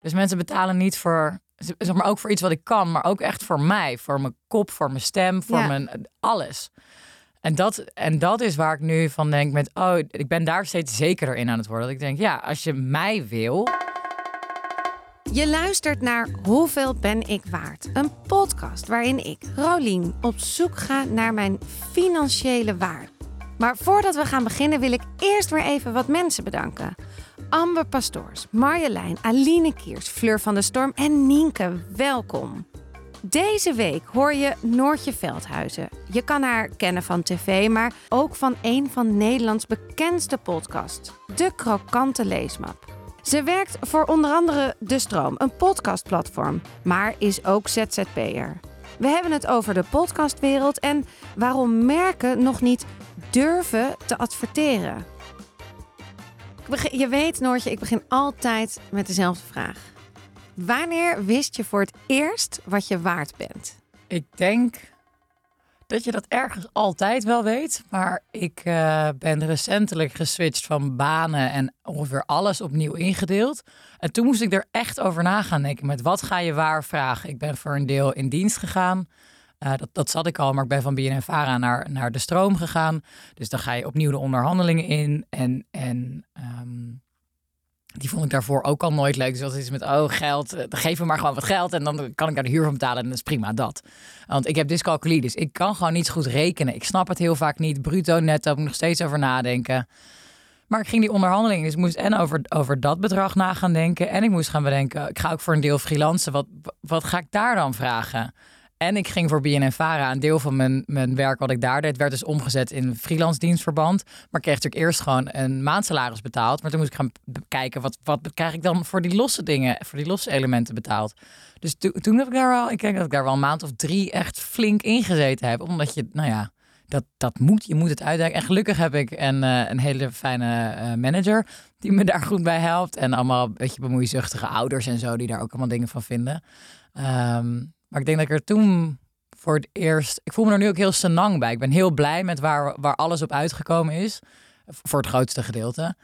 Dus mensen betalen niet voor, zeg maar ook voor iets wat ik kan, maar ook echt voor mij, voor mijn kop, voor mijn stem, voor Ja. mijn alles. En dat, en dat is waar ik nu van denk met, oh, ik ben daar steeds zekerder in aan het worden. Dat ik denk, ja, als je mij wil, Je luistert naar Hoeveel ben ik waard? Een podcast waarin ik, Rolien, op zoek ga naar mijn financiële waarde. Maar voordat we gaan beginnen wil ik eerst weer even wat mensen bedanken. Amber Pastoors, Marjolein, Aline Kiers, Fleur van der Storm en Nienke, welkom. Deze week hoor je Noortje Veldhuizen. Je kan haar kennen van tv, maar ook van een van Nederlands bekendste podcasts, De Krokante Leesmap. Ze werkt voor onder andere De Stroom, een podcastplatform, maar is ook ZZP'er. We hebben het over de podcastwereld en waarom merken nog niet durven te adverteren. Je weet, Noortje, ik begin altijd met dezelfde vraag. Wanneer wist je voor het eerst wat je waard bent? ik denk dat je dat ergens altijd wel weet. Maar ik eh, ben recentelijk geswitcht van banen en ongeveer alles opnieuw ingedeeld. En toen moest ik er echt over na gaan denken. Met wat ga je waar vragen? Ik ben voor een deel in dienst gegaan. Eh, dat, zat ik al, maar ik ben van BNNVARA naar, naar de stroom gegaan. Dus dan ga je opnieuw de onderhandelingen in. En, en ehm, die vond ik daarvoor ook al nooit leuk. Dus dat is met, oh geld, eh, geef me maar gewoon wat geld. En dan kan ik daar de huur van betalen en dat is prima, dat. Want ik heb dyscalculie, dus ik kan gewoon niet goed rekenen. Ik snap het heel vaak niet. Bruto, netto, moet nog steeds over nadenken. Maar ik ging die onderhandeling, dus moest en over, over dat bedrag na gaan denken. En ik moest gaan bedenken, ik ga ook voor een deel freelancen. Wat, wat ga ik daar dan vragen? En ik ging voor BNNVARA, een deel van mijn, mijn werk wat ik daar deed, werd dus omgezet in freelance dienstverband. Maar kreeg natuurlijk eerst gewoon een maandsalaris betaald. Maar toen moest ik gaan bekijken, wat, wat krijg ik dan voor die losse dingen, voor die losse elementen betaald. Dus to- toen heb ik daar wel, ik denk dat ik daar wel een maand of drie echt flink ingezeten heb. Omdat je, nou ja, dat, dat moet, je moet het uitdijken. En gelukkig heb ik een, eh, een hele fijne eh, manager die me daar goed bij helpt. En allemaal een beetje bemoeizuchtige ouders en zo, die daar ook allemaal dingen van vinden. Ehm, maar ik denk dat ik er toen voor het eerst, ik voel me er nu ook heel senang bij. Ik ben heel blij met waar, waar alles op uitgekomen is. Voor het grootste gedeelte.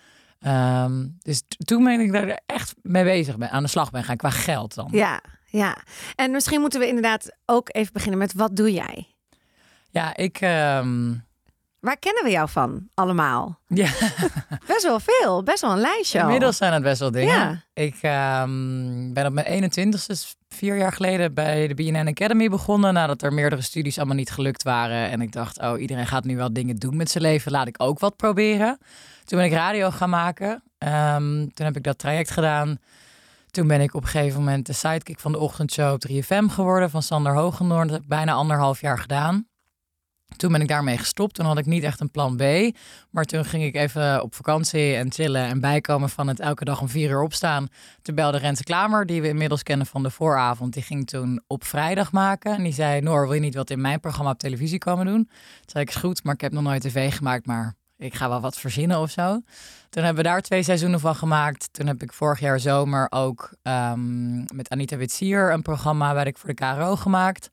Ehm, dus toen ben ik daar echt mee bezig ben, aan de slag ben gaan qua geld dan. Ja, ja. En misschien moeten we inderdaad ook even beginnen met wat doe jij? Ja, ik. ehm, Waar kennen we jou van allemaal? ja, Best wel veel, best wel een lijstje. al. inmiddels zijn het best wel dingen. Ja. Ik ehm, ben op mijn 21ste, dus vier jaar geleden, bij de BNN Academy begonnen. Nadat er meerdere studies allemaal niet gelukt waren. En ik dacht, oh, iedereen gaat nu wel dingen doen met zijn leven. Laat ik ook wat proberen. Toen ben ik radio gaan maken. Ehm, toen heb ik dat traject gedaan. Toen ben ik op een gegeven moment de sidekick van de ochtendshow op 3FM geworden van Sander Hoogendoorn. Dat heb ik bijna anderhalf jaar gedaan. Toen ben ik daarmee gestopt. Toen had ik niet echt een plan B. Maar toen ging ik even op vakantie en chillen en bijkomen van het elke dag om vier uur opstaan. Toen belde Renze Klamer, die we inmiddels kennen van de vooravond. Die ging toen op vrijdag maken. En die zei, Noor, wil je niet wat in mijn programma op televisie komen doen? Toen zei ik, is goed, maar ik heb nog nooit tv gemaakt, maar ik ga wel wat verzinnen of zo. Toen hebben we daar twee seizoenen van gemaakt. Toen heb ik vorig jaar zomer ook ehm, met Anita Witsier een programma werd ik voor de KRO gemaakt.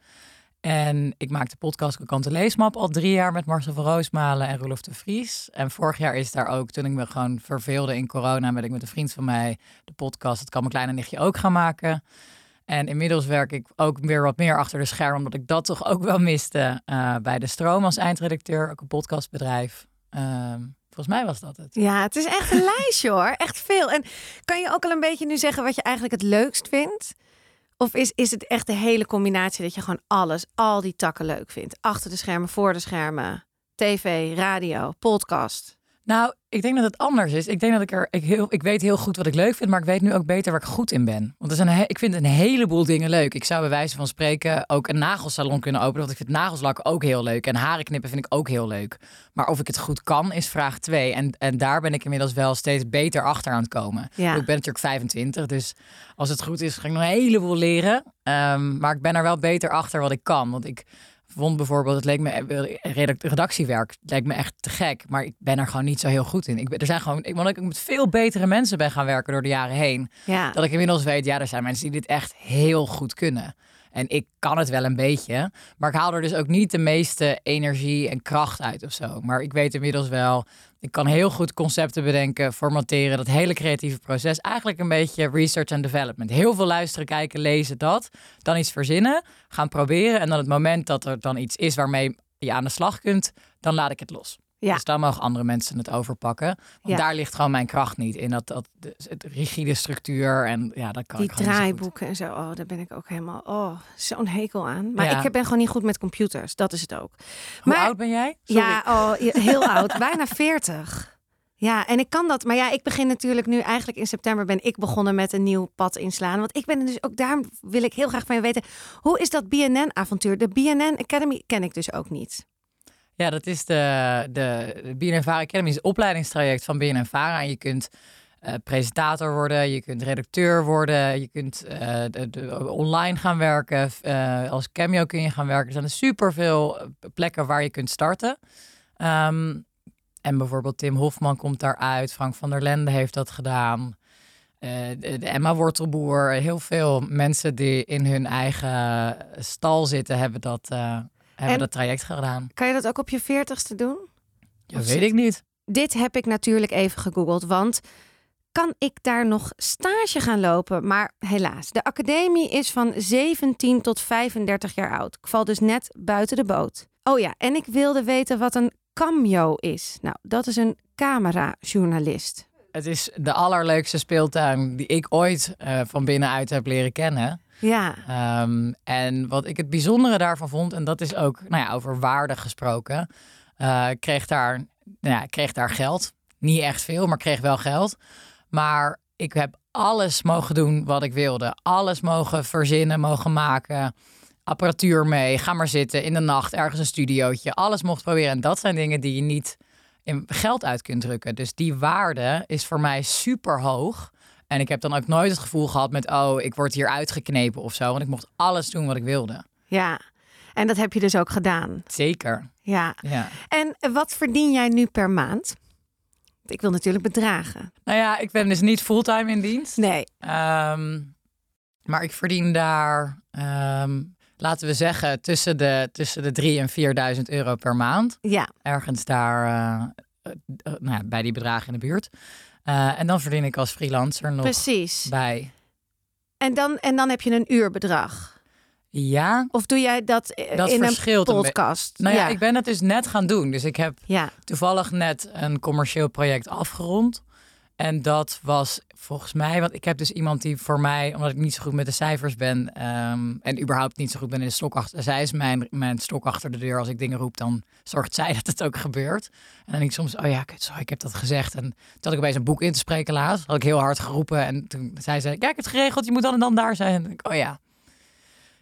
En ik maak de podcast Kokante Leesmap al drie jaar met Marcel van Roosmalen en Roelof de Vries. En vorig jaar is daar ook, toen ik me gewoon verveelde in corona, ben ik met een vriend van mij de podcast Het kan mijn kleine nichtje ook gaan maken. En inmiddels werk ik ook weer wat meer achter de scherm, omdat ik dat toch ook wel miste eh, bij de Stroom als eindredacteur, ook een podcastbedrijf. Ehm, volgens mij was dat het. Ja, het is echt een lijstje hoor. Echt veel. En kan je ook al een beetje nu zeggen wat je eigenlijk het leukst vindt? Of is, is het echt de hele combinatie dat je gewoon alles, al die takken leuk vindt? Achter de schermen, voor de schermen, tv, radio, podcast. Nou, ik denk dat het anders is. Ik denk dat ik er, ik, heel, ik weet heel goed wat ik leuk vind, maar ik weet nu ook beter waar ik goed in ben. Want er zijn, he- ik vind een heleboel dingen leuk. Ik zou bij wijze van spreken ook een nagelsalon kunnen openen, want ik vind nagelslakken ook heel leuk. En haren knippen vind ik ook heel leuk. Maar of ik het goed kan, is vraag twee. En, en daar ben ik inmiddels wel steeds beter achter aan het komen. Ja. Ik ben natuurlijk 25, dus als het goed is, ga ik nog een heleboel leren. Ehm, maar ik ben er wel beter achter wat ik kan. Want ik vond bijvoorbeeld, het leek me eh, redact- redactiewerk, leek me echt te gek, maar ik ben er gewoon niet zo heel goed in. Ik ben, er zijn gewoon, ik, omdat ik met veel betere mensen ben gaan werken door de jaren heen, Ja. dat ik inmiddels weet, ja, er zijn mensen die dit echt heel goed kunnen. En ik kan het wel een beetje, maar ik haal er dus ook niet de meeste energie en kracht uit of zo. Maar ik weet inmiddels wel, ik kan heel goed concepten bedenken, formateren, dat hele creatieve proces. Eigenlijk een beetje research and development. Heel veel luisteren, kijken, lezen, dat. Dan iets verzinnen, gaan proberen. En dan het moment dat er dan iets is waarmee je aan de slag kunt, dan laat ik het los. Ja. Dus dan mogen andere mensen het overpakken. Want Ja. daar ligt gewoon mijn kracht niet in. Dat, dat de, het rigide structuur en ja, dat kan Die ik gewoon niet zo goed. draaiboeken en zo, oh, daar ben ik ook helemaal, oh, zo'n hekel aan. Maar Ja. ik ben gewoon niet goed met computers, dat is het ook. Hoe Maar- oud ben jij? Sorry. Ja, oh, ja, heel oud, bijna 40. Ja, en ik kan dat. Maar ja, ik begin natuurlijk nu eigenlijk in september ben ik begonnen met een nieuw pad inslaan. Want ik ben dus ook daarom wil ik heel graag van je weten. Hoe is dat BNN-avontuur? De BNN Academy ken ik dus ook niet. Ja, dat is de, de, de BNNVARA Academy, is opleidingstraject van BNNVARA. En je kunt eh, presentator worden, je kunt redacteur worden, je kunt eh, online gaan werken. eh, als cameo kun je gaan werken. Er zijn superveel plekken waar je kunt starten. Ehm, en bijvoorbeeld Tim Hofman komt daaruit, Frank van der Lende heeft dat gedaan. De, Emma Wortelboer, heel veel mensen die in hun eigen stal zitten, hebben dat, hebben En- dat traject gedaan. Kan je dat ook op je 40ste doen? Ja, Of weet ik niet. Dit heb ik natuurlijk even gegoogeld, want kan ik daar nog stage gaan lopen? Maar helaas, de academie is van 17 tot 35 jaar oud. Ik val dus net buiten de boot. Oh ja, en ik wilde weten wat een cameo is. Nou, dat is een camerajournalist. Het is de allerleukste speeltuin die ik ooit eh, van binnenuit heb leren kennen. Ja, Ehm, en wat ik het bijzondere daarvan vond, en dat is ook nou ja, over waarde gesproken, eh, kreeg, daar, nou ja, kreeg daar geld. Niet echt veel, maar kreeg wel geld. Maar ik heb alles mogen doen wat ik wilde. Alles mogen verzinnen, mogen maken. Apparatuur mee, ga maar zitten in de nacht, ergens een studiootje. Alles mocht proberen. En dat zijn dingen die je niet in geld uit kunt drukken. Dus die waarde is voor mij super hoog. En ik heb dan ook nooit het gevoel gehad met, oh, ik word hier uitgeknepen of zo. Want ik mocht alles doen wat ik wilde. ja. En dat heb je dus ook gedaan. Zeker. Ja. Ja. En wat verdien jij nu per maand? Ik wil natuurlijk bedragen. Nou ja, ik ben dus niet fulltime in dienst. Nee. Ehm, maar ik verdien daar, ehm, laten we zeggen, tussen de, tussen de 3 en 4.000 euro per maand. Ja. Ergens daar eh, eh, eh, nou bij die bedragen in de buurt. Eh, en dan verdien ik als freelancer nog Precies. bij. En dan, en dan heb je een uurbedrag. Ja, Of doe jij dat, eh, dat in een podcast? Nou ja, ik ben het dus net gaan doen. Dus ik heb ja. toevallig net een commercieel project afgerond. En dat was volgens mij, want ik heb dus iemand die voor mij, omdat ik niet zo goed met de cijfers ben ehm, en überhaupt niet zo goed ben in de stok achter. Zij is mijn, mijn stok achter de deur. Als ik dingen roep, dan zorgt zij dat het ook gebeurt. En dan denk ik soms, oh ja, zo, ik heb dat gezegd. En toen had ik opeens een boek in te spreken laatst. Had ik heel hard geroepen. En toen zei ze, ja, ik heb het geregeld, je moet dan en dan daar zijn. En ik, oh ja.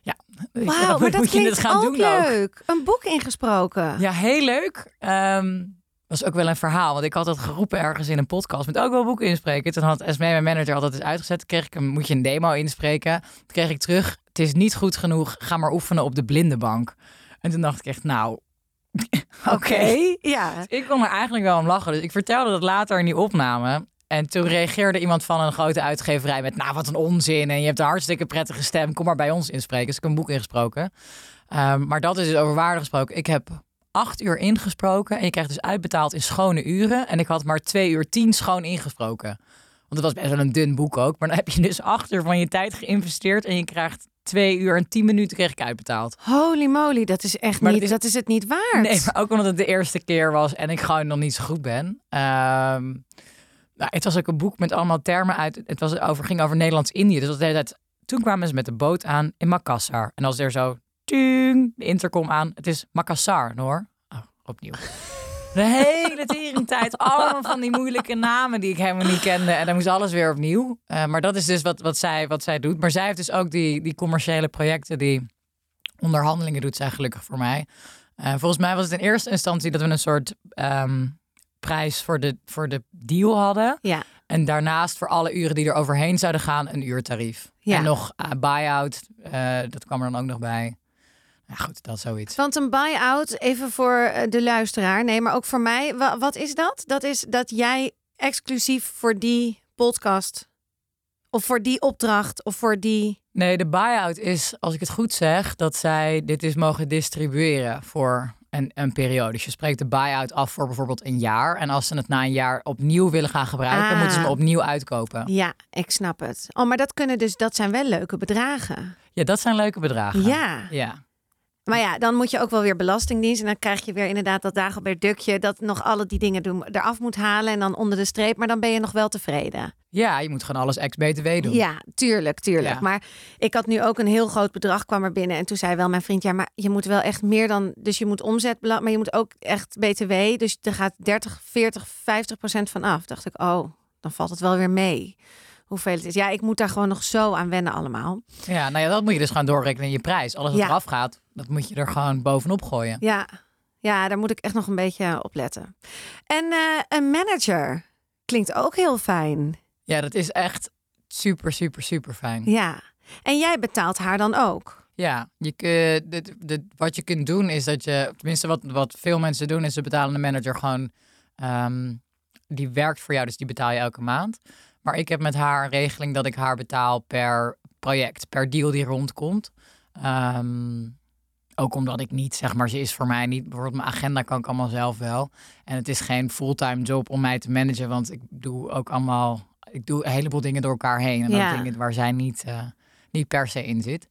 Ja, Wauw, maar dat moet je het gaan ook doen ook. leuk. Een boek ingesproken. Ja, heel leuk. Ehm was ook wel een verhaal. Want ik had dat geroepen ergens in een podcast. Met ook wel boeken inspreken. Toen had Esme, mijn manager, dat eens uitgezet. Kreeg ik een, moet je een demo inspreken. Toen kreeg ik terug. Het is niet goed genoeg. Ga maar oefenen op de blindenbank. En toen dacht ik echt, nou, oké. Ja. Ik kon er eigenlijk wel om lachen. Dus ik vertelde dat later in die opname. En toen reageerde iemand van een grote uitgeverij met... nou, wat een onzin. En je hebt een hartstikke prettige stem. Kom maar bij ons inspreken. Dus ik heb een boek ingesproken. Ehm, maar dat is dus over waarde gesproken. Ik heb acht uur ingesproken. En je krijgt dus uitbetaald in schone uren. En ik had maar twee uur tien schoon ingesproken. Want het was best wel een dun boek ook. Maar dan heb je dus acht uur van je tijd geïnvesteerd. En je krijgt twee uur en tien minuten kreeg ik uitbetaald. Holy moly, dat is echt Maar niet, dat dat is- het niet waard. Nee, maar ook omdat het de eerste keer was en ik gewoon nog niet zo goed ben. Ehm, nou, het was ook een boek met allemaal termen uit. Het was over, ging over Nederlands-Indië. Dus dat de hele tijd, toen kwamen ze met de boot aan in Makassar. En als er zo tuing, de intercom aan. Het is Makassar, hoor. Oh, opnieuw. De hele teringtijd allemaal van die moeilijke namen die ik helemaal niet kende. En dan moest alles weer opnieuw. Eh, maar dat is dus wat, wat, zij, wat zij doet. Maar zij heeft dus ook die, die commerciële projecten die onderhandelingen doet. Zij gelukkig voor mij. Eh, volgens mij was het in eerste instantie dat we een soort ehm, prijs voor de, voor de deal hadden. Ja. En daarnaast voor alle uren die er overheen zouden gaan, een uurtarief. Ja. En nog uh, buy-out, eh, dat kwam er dan ook nog bij. Ja, goed, dat is zoiets. Want een buy-out, even voor eh, de luisteraar, nee, maar ook voor mij. wa- wat is dat? Dat is dat jij exclusief voor die podcast of voor die opdracht of voor die Nee, de buy-out is, als ik het goed zeg, dat zij dit is mogen distribueren voor een, een periode. Dus je spreekt de buy-out af voor bijvoorbeeld een jaar. En als ze het na een jaar opnieuw willen gaan gebruiken, Ah. moeten ze hem opnieuw uitkopen. Ja, ik snap het. Oh, maar dat kunnen dus, dat zijn wel leuke bedragen. Ja, dat zijn leuke bedragen. Ja. Ja. Maar ja, dan moet je ook wel weer belastingdienst. En dan krijg je weer inderdaad dat Dagobert Dukje... dat nog alle die dingen doen, eraf moet halen en dan onder de streep. Maar dan ben je nog wel tevreden. ja, je moet gewoon alles ex-BTW doen. Ja, tuurlijk, tuurlijk. Ja. Maar ik had nu ook een heel groot bedrag kwam er binnen. En toen zei wel mijn vriend, ja, maar je moet wel echt meer dan... Dus je moet omzet, maar je moet ook echt BTW. Dus er gaat 30, 40, 50 procent van af. Dacht ik, oh, dan valt het wel weer mee. Hoeveel het is. Ja, ik moet daar gewoon nog zo aan wennen allemaal. Ja, nou ja, dat moet je dus gaan doorrekenen in je prijs. Alles wat Ja. eraf gaat, dat moet je er gewoon bovenop gooien. Ja, ja, daar moet ik echt nog een beetje op letten. En eh, een manager klinkt ook heel fijn. Ja, dat is echt super, super, super fijn. Ja. En jij betaalt haar dan ook. Ja, je, kun- dit- dit- wat je kunt doen is dat je, tenminste wat, wat veel mensen doen, is ze betalen de manager gewoon, ehm, die werkt voor jou, dus die betaal je elke maand. Maar ik heb met haar een regeling dat ik haar betaal per project, per deal die rondkomt. Ehm, ook omdat ik niet, zeg maar, ze is voor mij niet, bijvoorbeeld mijn agenda kan ik allemaal zelf wel. En het is geen fulltime job om mij te managen, want ik doe ook allemaal, ik doe een heleboel dingen door elkaar heen. En Ja. ook dingen waar zij niet, eh, niet per se in zit.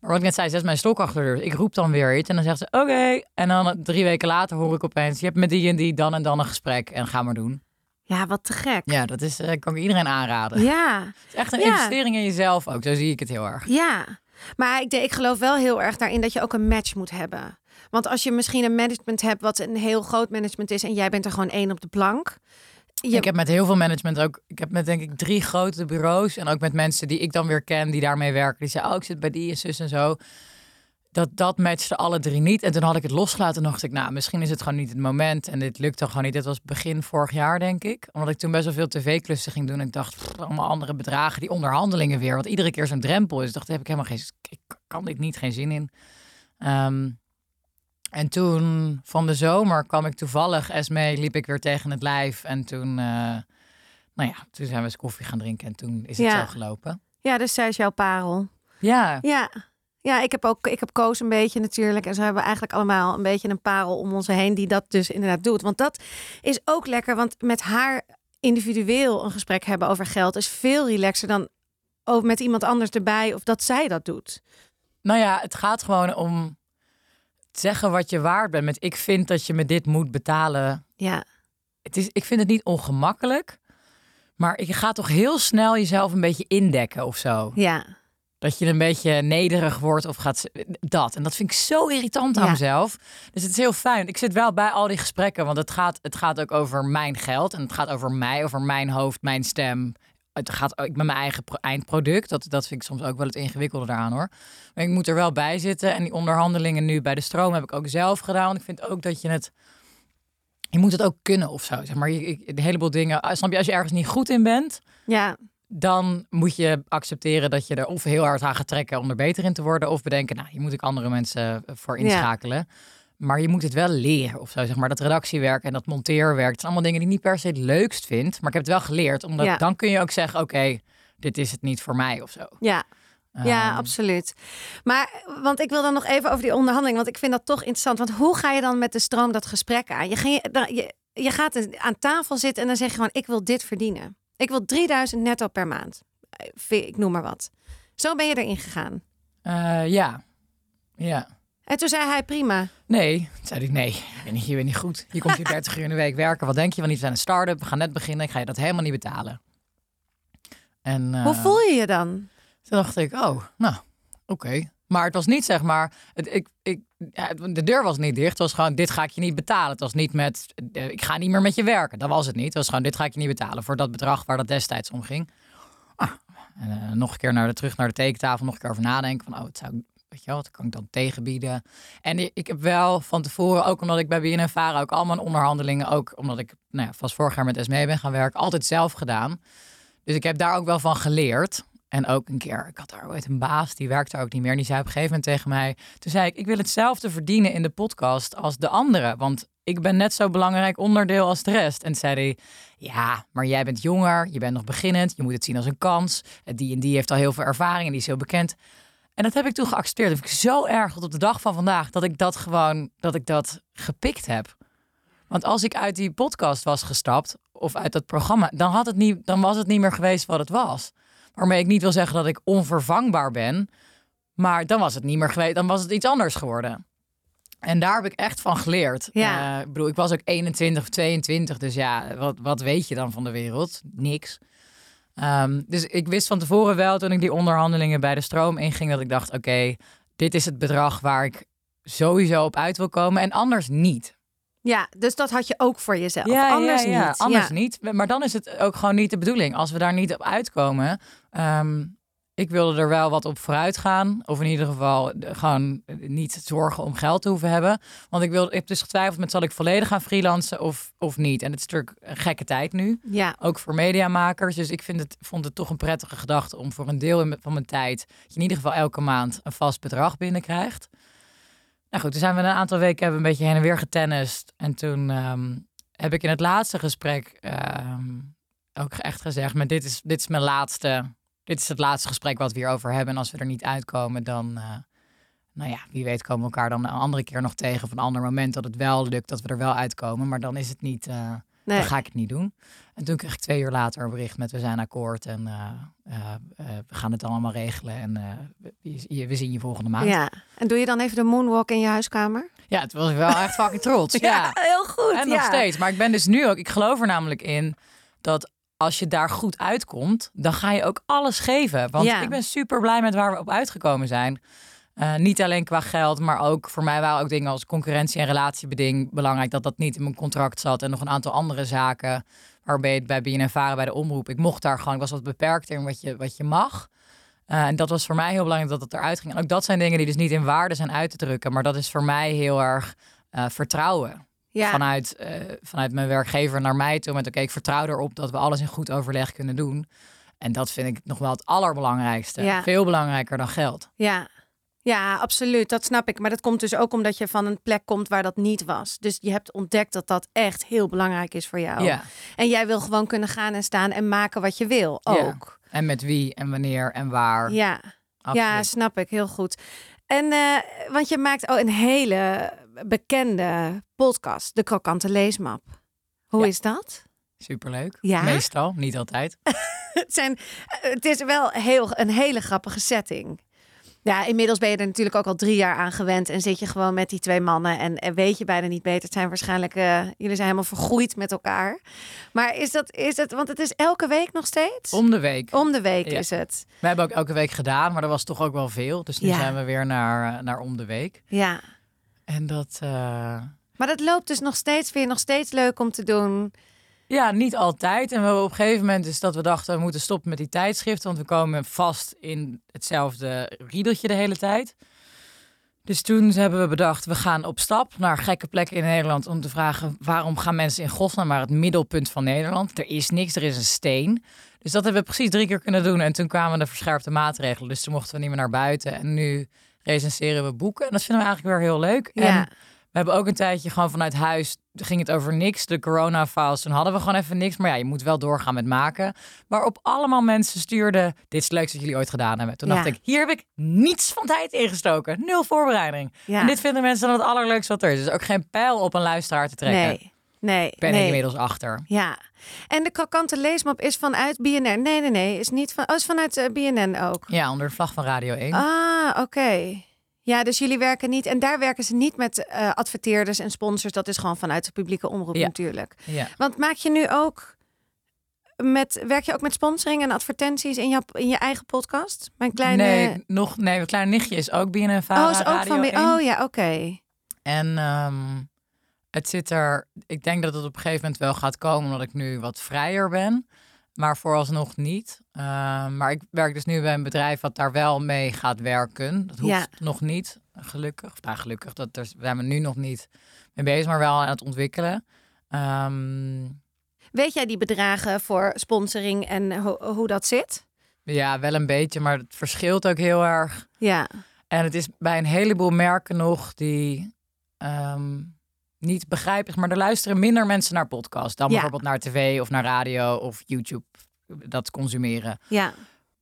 Maar wat ik net zei, zet mijn stok achter de deur. Ik roep dan weer iets en dan zegt ze oké. En dan drie weken later hoor ik opeens, je hebt met die en die dan en dan een gesprek en ga maar doen. Ja, wat te gek. Ja, dat is, eh, kan ik iedereen aanraden. Ja, Het is echt een Ja. investering in jezelf ook. Zo zie ik het heel erg. ja. Maar ik, denk- ik geloof wel heel erg daarin dat je ook een match moet hebben. Want als je misschien een management hebt wat een heel groot management is en jij bent er gewoon één op de plank. Je, Ik heb met heel veel management ook, ik heb met denk ik drie grote bureaus en ook met mensen die ik dan weer ken, die daarmee werken. Die zeggen, oh ik zit bij die en zus en zo. Dat, dat matchte alle drie niet. En toen had ik het losgelaten en dacht ik, nou misschien is het gewoon niet het moment. En dit lukte gewoon niet. Dit was begin vorig jaar denk ik. Omdat ik toen best wel veel tv-klussen ging doen. En ik dacht, pff, allemaal andere bedragen, die onderhandelingen weer. Wat iedere keer zo'n drempel is. Ik dacht, heb ik helemaal geen, ik kan dit niet, geen zin in. Ehm, en toen van de zomer kwam ik toevallig, Esme, liep ik weer tegen het lijf. En toen, eh, nou ja, toen zijn we eens koffie gaan drinken en toen is het Ja. zo gelopen. Ja, dus zij is jouw parel. Ja, Ja. Ja, ik heb ook ik heb Koos een beetje natuurlijk. En ze hebben eigenlijk allemaal een beetje een parel om ons heen die dat dus inderdaad doet. Want dat is ook lekker. Want met haar individueel een gesprek hebben over geld is veel relaxer dan ook met iemand anders erbij of dat zij dat doet. nou ja, het gaat gewoon om zeggen wat je waard bent. Met ik vind dat je me dit moet betalen. Ja, Het is, ik vind het niet ongemakkelijk, maar je gaat toch heel snel jezelf een beetje indekken of zo. ja, Dat je een beetje nederig wordt of gaat dat. En dat vind ik zo irritant aan Ja. mezelf. Dus het is heel fijn. Ik zit wel bij al die gesprekken, want het gaat, het gaat ook over mijn geld. En het gaat over mij, over mijn hoofd, mijn stem. Het gaat ook met mijn eigen pro- eindproduct. Dat, dat vind ik soms ook wel het ingewikkelde daaraan hoor. Maar ik moet er wel bij zitten. En die onderhandelingen nu bij de stroom heb ik ook zelf gedaan. Want ik vind ook dat je het... Je moet het ook kunnen of zo. Zeg maar, je, een heleboel dingen... ah, Snap je, als je ergens niet goed in bent ja, dan moet je accepteren dat je er of heel hard aan gaat trekken om er beter in te worden, of bedenken, nou, hier moet ik andere mensen eh, voor Ja. inschakelen. Maar je moet het wel leren of zo, zeg maar. Dat redactiewerk en dat monteerwerk, het zijn allemaal dingen die ik niet per se het leukst vind, maar ik heb het wel geleerd, omdat Ja. dan kun je ook zeggen, oké, dit is het niet voor mij of zo. ja. Ja, Ehm, absoluut. Maar, want ik wil dan nog even over die onderhandeling, want ik vind dat toch interessant. Want hoe ga je dan met de stroom dat gesprek aan? Je, je, je gaat aan tafel zitten en dan zeg je gewoon, ik wil dit verdienen. Ik wil 3000 netto per maand. Eh, Ik noem maar wat. Zo ben je erin gegaan. eh, ja, ja. En toen zei hij, prima. Nee, toen zei ik nee, je bent niet, je bent niet goed. Je komt hier 30 uur in de week werken. Wat denk je? Want we zijn een start-up, we gaan net beginnen. Ik ga je dat helemaal niet betalen. En, Hoe eh, voel je je dan? Toen dacht ik, oh, nou, oké. Maar het was niet zeg maar, het, ik, ik, de deur was niet dicht. Het was gewoon, dit ga ik je niet betalen. Het was niet met, eh, ik ga niet meer met je werken. Dat was het niet. Het was gewoon, dit ga ik je niet betalen voor dat bedrag waar dat destijds om ging. Ah, en, eh, nog een keer naar de, terug naar de tekentafel, nog een keer over nadenken van, oh, het zou, weet je wat kan ik dan tegenbieden? En ik, heb wel van tevoren, ook omdat ik bij BNNVARA ook al mijn onderhandelingen, ook omdat ik, nou ja, vast vorig jaar met SME ben gaan werken, altijd zelf gedaan. Dus ik heb daar ook wel van geleerd. En ook een keer, ik had daar ooit een baas, die werkte ook niet meer. En die zei op een gegeven moment tegen mij, toen zei ik, ik wil hetzelfde verdienen in de podcast als de anderen. Want ik ben net zo belangrijk onderdeel als de rest. En zei hij, ja, maar jij bent jonger, je bent nog beginnend, je moet het zien als een kans. Die en die heeft al heel veel ervaring en die is heel bekend. En dat heb ik toen geaccepteerd. Dat heb ik zo erg tot op de dag van vandaag dat ik dat gewoon, dat ik dat gepikt heb. Want als ik uit die podcast was gestapt of uit dat programma, dan, had het niet, dan was het niet meer geweest wat het was. Waarmee ik niet wil zeggen dat ik onvervangbaar ben, maar dan was het niet meer geweest, dan was het iets anders geworden. En daar heb ik echt van geleerd. Ja. Eh, ik bedoel, ik was ook 21 of 22, dus ja, wat, wat weet je dan van de wereld? Niks. Ehm, dus ik wist van tevoren wel, toen ik die onderhandelingen bij de stroom inging, dat ik dacht: oké, dit is het bedrag waar ik sowieso op uit wil komen en anders niet. Ja, dus dat had je ook voor jezelf. anders ja, ja, niet. Anders niet. Maar dan is het ook gewoon niet de bedoeling. Als we daar niet op uitkomen. ehm, ik wilde er wel wat op vooruit gaan. Of in ieder geval eh, gewoon niet zorgen om geld te hoeven hebben. Want ik, wilde, ik heb dus getwijfeld met zal ik volledig gaan freelancen of, of niet. En het is natuurlijk een gekke tijd nu. Ja, Ook voor mediamakers. Dus ik vind het, vond het toch een prettige gedachte om voor een deel van mijn tijd... dat je in ieder geval elke maand een vast bedrag binnenkrijgt. Nou goed, toen zijn we een aantal weken hebben een beetje heen en weer getennist. En toen ehm, heb ik in het laatste gesprek ehm, ook echt gezegd... Maar dit, is, dit is mijn laatste... Dit is het laatste gesprek wat we hierover hebben. En als we er niet uitkomen, dan... eh, nou ja, wie weet komen we elkaar dan een andere keer nog tegen... of een ander moment dat het wel lukt, dat we er wel uitkomen. Maar dan is het niet... eh, nee. dan ga ik het niet doen. En toen kreeg ik twee uur later een bericht met we zijn akkoord en eh, eh, eh, we gaan het allemaal regelen en we, we zien je volgende maand. Ja, ja. En doe je dan even de moonwalk in je huiskamer? het was wel echt fucking trots. ja. heel goed. En ja. nog steeds. Maar ik ben dus nu ook, ik geloof er namelijk in dat als je daar goed uitkomt, dan ga je ook alles geven. Want Ja. ik ben super blij met waar we op uitgekomen zijn. Eh, niet alleen qua geld, maar ook voor mij waren ook dingen als concurrentie en relatiebeding belangrijk. Dat dat niet in mijn contract zat. En nog een aantal andere zaken waarbij het bij BNNVARA bij de omroep. Ik mocht daar gewoon, ik was wat beperkt in wat je, wat je mag. Eh, en dat was voor mij heel belangrijk dat het eruit ging. En ook dat zijn dingen die dus niet in waarde zijn uit te drukken. Maar dat is voor mij heel erg eh, vertrouwen Ja. vanuit, vanuit mijn werkgever naar mij toe. Met oké, ik vertrouw erop dat we alles in goed overleg kunnen doen. En dat vind ik nog wel het allerbelangrijkste. Ja. Veel belangrijker dan geld. Ja. Ja, absoluut. Dat snap ik. Maar dat komt dus ook omdat je van een plek komt waar dat niet was. Dus je hebt ontdekt dat dat echt heel belangrijk is voor jou. Ja. En jij wil gewoon kunnen gaan en staan en maken wat je wil. Ja. Ook. En met wie en wanneer en waar. Ja, ja, snap ik. Heel goed. En eh, want je maakt ook een hele bekende podcast, de Krokante Leesmap. Hoe Ja. is dat? Superleuk. Ja? Meestal, niet altijd. Het, zijn, het is wel heel, een hele grappige setting. Ja, inmiddels ben je er natuurlijk ook al drie jaar aan gewend. En zit je gewoon met die twee mannen. En, en weet je bijna niet beter. Het zijn waarschijnlijk. eh, jullie zijn helemaal vergroeid met elkaar. Maar is dat. Is het, want het is elke week nog steeds? Om de week. Om de week Ja. is het. We hebben ook elke week gedaan, maar dat was toch ook wel veel. Dus nu Ja. zijn we weer naar, eh, naar om de week. Ja. En dat... eh, Maar dat loopt dus nog steeds. Vind je nog steeds leuk om te doen? Ja, niet altijd. En we hebben op een gegeven moment is dat we dachten we moeten stoppen met die tijdschriften, want we komen vast in hetzelfde riedeltje de hele tijd. Dus toen hebben we bedacht, we gaan op stap naar gekke plekken in Nederland om te vragen waarom gaan mensen in godsnaam naar het middelpunt van Nederland? Er is niks, er is een steen. Dus dat hebben we precies drie keer kunnen doen. En toen kwamen de verscherpte maatregelen. Dus toen mochten we niet meer naar buiten. En nu recenseren we boeken. En dat vinden we eigenlijk weer heel leuk. Ja. En we hebben ook een tijdje gewoon vanuit huis, ging het over niks. De corona-files, toen hadden we gewoon even niks. Maar ja, je moet wel doorgaan met maken. Waarop allemaal mensen stuurden, dit is het leukste dat jullie ooit gedaan hebben. Toen Ja. dacht ik, hier heb ik niets van tijd ingestoken. Nul voorbereiding. Ja. En dit vinden mensen dan het allerleukste wat er is. Dus ook geen pijl op een luisteraar te trekken. Nee. Nee. Ben nee. ik inmiddels achter. Ja. En de krokante leesmap is vanuit BNN. Nee, nee, nee. Is niet van. Oh, is vanuit eh, BNN ook. Ja, onder de vlag van Radio 1. Ah, oké. Ja, dus jullie werken niet. En daar werken ze niet met eh, adverteerders en sponsors. Dat is gewoon vanuit de publieke omroep Ja. natuurlijk. Ja. Want maak je nu ook met. Werk je ook met sponsoring en advertenties in, jouw, in je eigen podcast? Mijn kleine. Nee, nog, nee, mijn kleine nichtje is ook BNNVARA oh, is ook Radio van. 1. Oh ja, oké. En ehm, het zit er. Ik denk dat het op een gegeven moment wel gaat komen, omdat ik nu wat vrijer ben. Maar vooralsnog niet. Ehm, maar ik werk dus nu bij een bedrijf wat daar wel mee gaat werken. Dat hoeft Ja. nog niet, gelukkig. Of, nou, gelukkig, dat, daar zijn we nu nog niet mee bezig, maar wel aan het ontwikkelen. Ehm, Weet jij die bedragen voor sponsoring en ho- hoe dat zit? ja, wel een beetje, maar het verschilt ook heel erg. Ja. En het is bij een heleboel merken nog die. ehm, niet begrijpen, maar er luisteren minder mensen naar podcasts dan Ja. bijvoorbeeld naar tv of naar radio of YouTube dat consumeren. Ja.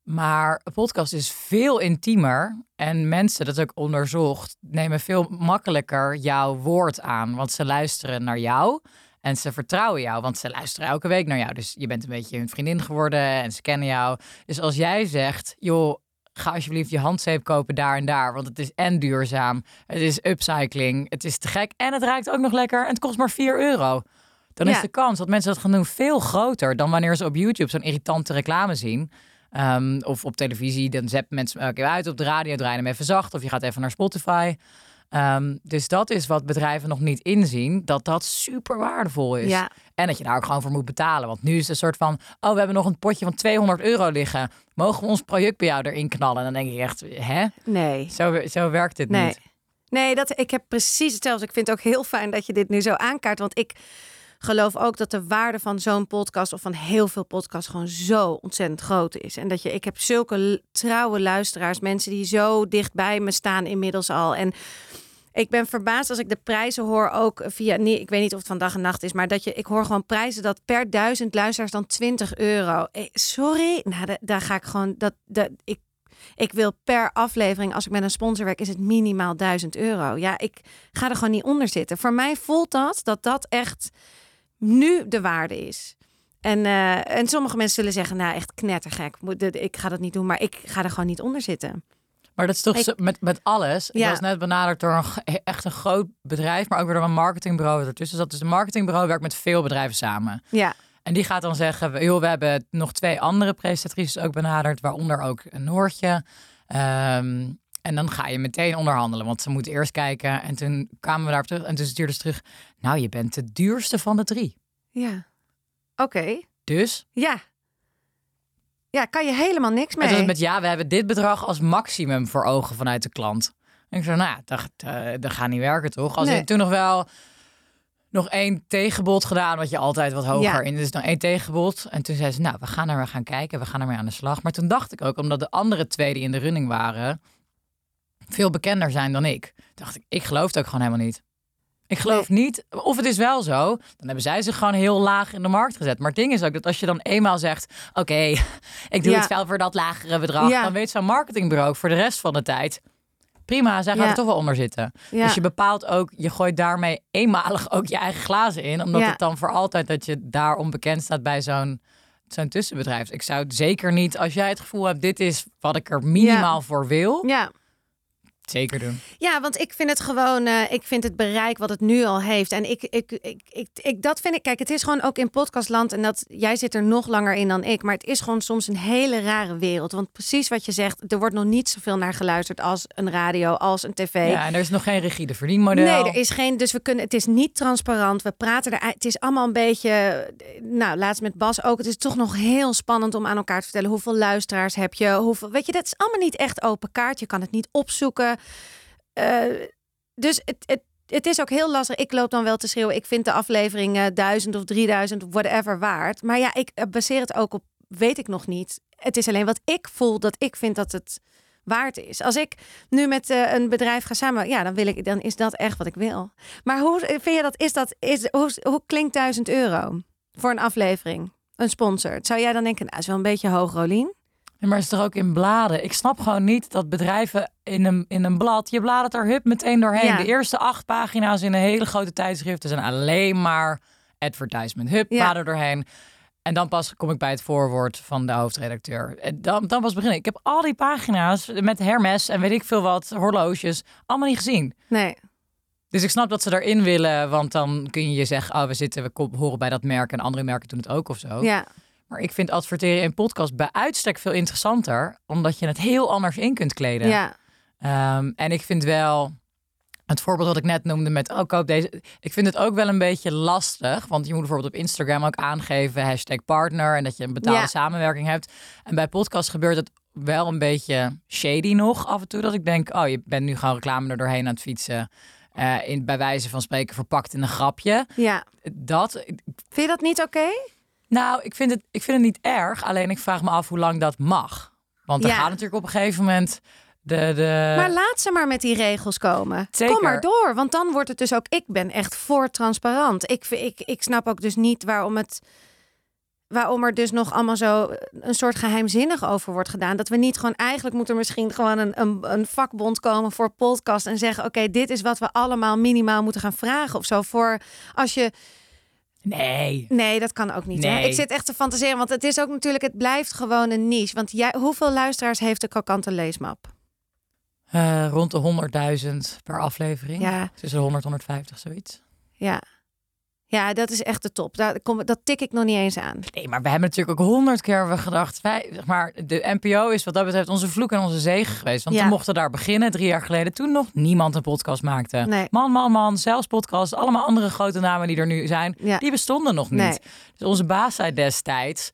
Maar een podcast is veel intiemer. En mensen, dat is ook onderzocht, nemen veel makkelijker jouw woord aan. Want ze luisteren naar jou en ze vertrouwen jou. Want ze luisteren elke week naar jou. Dus je bent een beetje hun vriendin geworden en ze kennen jou. Dus als jij zegt, joh, ga alsjeblieft je handzeep kopen daar en daar. Want het is en duurzaam, het is upcycling, het is te gek. En het ruikt ook nog lekker en het kost maar 4 euro. Dan Ja. is de kans dat mensen dat gaan doen veel groter dan wanneer ze op YouTube zo'n irritante reclame zien. Ehm, of op televisie, dan zetten mensen elke keer uit. Op de radio draaien hem even zacht. Of je gaat even naar Spotify. Ehm, dus dat is wat bedrijven nog niet inzien. Dat dat super waardevol is. Ja. En dat je daar ook gewoon voor moet betalen. Want nu is het een soort van... Oh, we hebben nog een potje van 200 euro liggen. Mogen we ons project bij jou erin knallen? En dan denk ik echt, hè? Nee. Zo, zo werkt het Nee. niet. Nee, dat, ik heb precies hetzelfde. Ik vind het ook heel fijn dat je dit nu zo aankaart. Want ik geloof ook dat de waarde van zo'n podcast... of van heel veel podcasts gewoon zo ontzettend groot is. En dat je, ik heb zulke trouwe luisteraars. Mensen die zo dicht bij me staan inmiddels al. En ik ben verbaasd als ik de prijzen hoor ook via... Nee, ik weet niet of het van dag en nacht is. Maar dat je, ik hoor gewoon prijzen dat per duizend luisteraars dan 20 euro. Eh, sorry, nou, da- daar ga ik gewoon... Dat, dat, ik ik wil per aflevering, als ik met een sponsor werk, is het minimaal 1000 euro. Ja, ik ga er gewoon niet onder zitten. Voor mij voelt dat dat dat echt nu de waarde is. En, eh, en sommige mensen zullen zeggen, nou echt knettergek. Ik ga dat niet doen, maar ik ga er gewoon niet onder zitten. Maar dat is toch Ik- met, met alles. Ja. was net benaderd door een, echt een groot bedrijf, maar ook weer door een marketingbureau ertussen. Dus een marketingbureau werkt met veel bedrijven samen. Ja, En die gaat dan zeggen, joh, we hebben nog twee andere presentatrices ook benaderd, waaronder ook een Noortje. Ehm, en dan ga je meteen onderhandelen, want ze moeten eerst kijken. En toen kwamen we daarop terug en toen stuurde ze terug, nou, je bent de duurste van de drie. ja. Oké, Dus, ja. Ja, kan je helemaal niks en toen mee. met ja, we hebben dit bedrag als maximum voor ogen vanuit de klant. En ik zei, nou, dat, eh, dat gaat niet werken, toch? Als Nee. je toen nog wel nog één tegenbod gedaan, wat je altijd wat hoger Ja. in. Dus nog één tegenbod. En toen zei ze, nou, we gaan er we gaan kijken, we gaan ermee aan de slag. Maar toen dacht ik ook, omdat de andere twee die in de running waren, veel bekender zijn dan ik, dacht ik, ik geloof het ook gewoon helemaal niet. Ik geloof niet, of het is wel zo, dan hebben zij zich gewoon heel laag in de markt gezet. Maar het ding is ook dat als je dan eenmaal zegt, oké, ik doe Ja. het wel voor dat lagere bedrag, Ja. dan weet zo'n marketingbureau ook voor de rest van de tijd, prima, zij gaan Ja. er toch wel onder zitten. Dus je bepaalt ook, je gooit daarmee eenmalig ook je eigen glazen in. Omdat het dan voor altijd dat je daar onbekend staat bij zo'n zo'n tussenbedrijf. Ik zou het zeker niet, als jij het gevoel hebt, dit is wat ik er minimaal voor wil, ja. Zeker doen. Ja, want ik vind het gewoon, eh, ik vind het bereik wat het nu al heeft. En ik, ik, ik, ik, ik, dat vind ik, kijk, het is gewoon ook in podcastland. En dat jij zit er nog langer in dan ik. Maar het is gewoon soms een hele rare wereld. Want precies wat je zegt, er wordt nog niet zoveel naar geluisterd als een radio, als een tv. Ja, en er is nog geen rigide verdienmodel. Nee, er is geen. Dus we kunnen. Het is niet transparant. We praten er. Het is allemaal een beetje. Nou, laatst met Bas ook. Het is toch nog heel spannend om aan elkaar te vertellen hoeveel luisteraars heb je. Hoeveel. Weet je, dat is allemaal niet echt open kaart. Je kan het niet opzoeken. Eh, dus het, het, het is ook heel lastig. Ik loop dan wel te schreeuwen. Ik vind de aflevering eh, 1000 of 3000 of whatever waard. Maar ja, ik baseer het ook op. Weet ik nog niet. Het is alleen wat ik voel dat ik vind dat het waard is. Als ik nu met eh, een bedrijf ga samen, ja, dan wil ik, dan is dat echt wat ik wil. Maar hoe vind je dat? Is dat is hoe, hoe klinkt 1000 euro voor een aflevering? Een sponsor. Zou jij dan denken, nou, is wel een beetje hoog, Rolien? Maar is toch ook in bladen? Ik snap gewoon niet dat bedrijven in een, in een blad, je bladert er hup meteen doorheen. Ja. De eerste acht pagina's in een hele grote tijdschriften zijn alleen maar advertisement. Hup, Ja. blader doorheen. En dan pas kom ik bij het voorwoord van de hoofdredacteur. En dan, dan pas beginnen. Ik heb al die pagina's met Hermes en weet ik veel wat, horloges, allemaal niet gezien. Nee. Dus ik snap dat ze erin willen, want dan kun je je zeggen, oh, we zitten, we horen bij dat merk en andere merken doen het ook of zo. Ja. Maar ik vind adverteren in podcast bij uitstek veel interessanter, omdat je het heel anders in kunt kleden. Ja. Ehm, en ik vind wel het voorbeeld wat ik net noemde met, oh, koop deze. Ik vind het ook wel een beetje lastig, want je moet bijvoorbeeld op Instagram ook aangeven hashtag partner en dat je een betaalde Ja. samenwerking hebt. En bij podcast gebeurt het wel een beetje shady nog af en toe, dat ik denk, oh, je bent nu gewoon reclame er doorheen aan het fietsen. eh, in, bij wijze van spreken verpakt in een grapje. Ja. Dat, Vind je dat niet oké? Nou, ik vind, het, ik vind het niet erg. Alleen ik vraag me af hoe lang dat mag. Want er Ja. gaat natuurlijk op een gegeven moment... De, de... Maar laat ze maar met die regels komen. Zeker. Kom maar door, want dan wordt het dus ook... Ik ben echt voor transparant. Ik, ik, ik snap ook dus niet waarom het... Waarom er dus nog allemaal zo een soort geheimzinnig over wordt gedaan. Dat we niet gewoon eigenlijk moet er misschien gewoon een, een, een vakbond komen voor podcast. En zeggen: Oké, dit is wat we allemaal minimaal moeten gaan vragen of zo. Voor als je. Nee. Nee, dat kan ook niet. Hè? Ik zit echt te fantaseren, want het is ook natuurlijk, het blijft gewoon een niche. Want jij, hoeveel luisteraars heeft de Krokante Leesmap? Eh, rond de 100.000 per aflevering. Ja, Tussen 100 150, zoiets. ja. Ja, dat is echt de top. Daar kom, dat tik ik nog niet eens aan. Nee, maar we hebben natuurlijk ook honderd keer gedacht. Wij, zeg maar, de NPO is wat dat betreft onze vloek en onze zegen geweest. Want Ja. we mochten daar beginnen drie jaar geleden. Toen nog niemand een podcast maakte. Nee. Man, man, man. Zelfs podcasts. Allemaal andere grote namen die er nu zijn. Ja. Die bestonden nog niet. Nee. Dus onze baas zei destijds.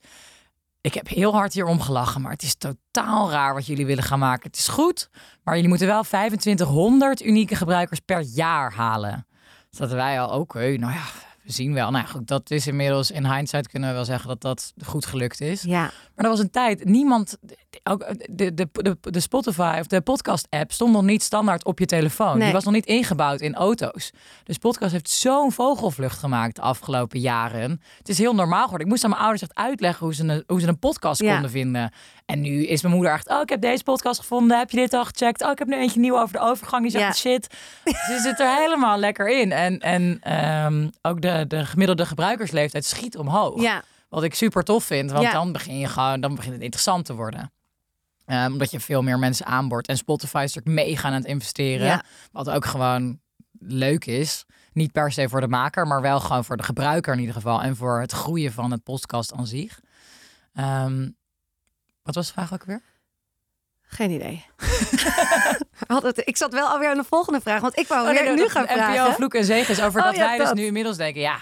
Ik heb heel hard hier om gelachen, maar het is totaal raar wat jullie willen gaan maken. Het is goed, maar jullie moeten wel 2500 unieke gebruikers per jaar halen. Dus dat wij al, oké, nou ja, we zien wel. Nou goed, dat is inmiddels in hindsight kunnen we wel zeggen dat dat goed gelukt is. Ja, Maar er was een tijd, niemand, ook de, de, de, de Spotify of de podcast-app stond nog niet standaard op je telefoon. Nee. Die was nog niet ingebouwd in auto's. Dus podcast heeft zo'n vogelvlucht gemaakt de afgelopen jaren. Het is heel normaal geworden. Ik moest aan mijn ouders echt uitleggen hoe ze een, hoe ze een podcast Ja. konden vinden. En nu is mijn moeder echt, oh, ik heb deze podcast gevonden. Heb je dit al gecheckt? Oh, ik heb nu eentje nieuw over de overgang. Die zegt Ja. shit. Ze zit er helemaal lekker in. En, en ehm, ook de, de gemiddelde gebruikersleeftijd schiet omhoog. ja, Wat ik super tof vind, want Ja. dan begin je gewoon, dan begint het interessant te worden. Ehm, omdat je veel meer mensen aanboort. En Spotify is natuurlijk mega aan het investeren. Ja. Wat ook gewoon leuk is. Niet per se voor de maker, maar wel gewoon voor de gebruiker in ieder geval. En voor het groeien van het podcast aan zich. Ehm, wat was de vraag ook weer? Geen idee. Ik zat wel alweer aan de volgende vraag, want ik wou Oh, nee, weer nee, nu gaan NPO vragen. vloek en zegen is over Oh, dat ja, wij dus nu inmiddels denken, ja,